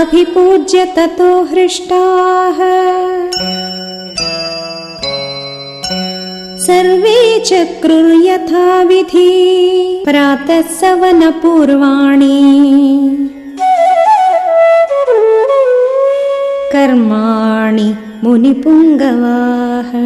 अभिपूज्य ततो हृष्टाः। सर्वे चक्रुर्यथाविधि प्रातः सवनपूर्वाणि कर्माणि मुनिपुङ्गवाः।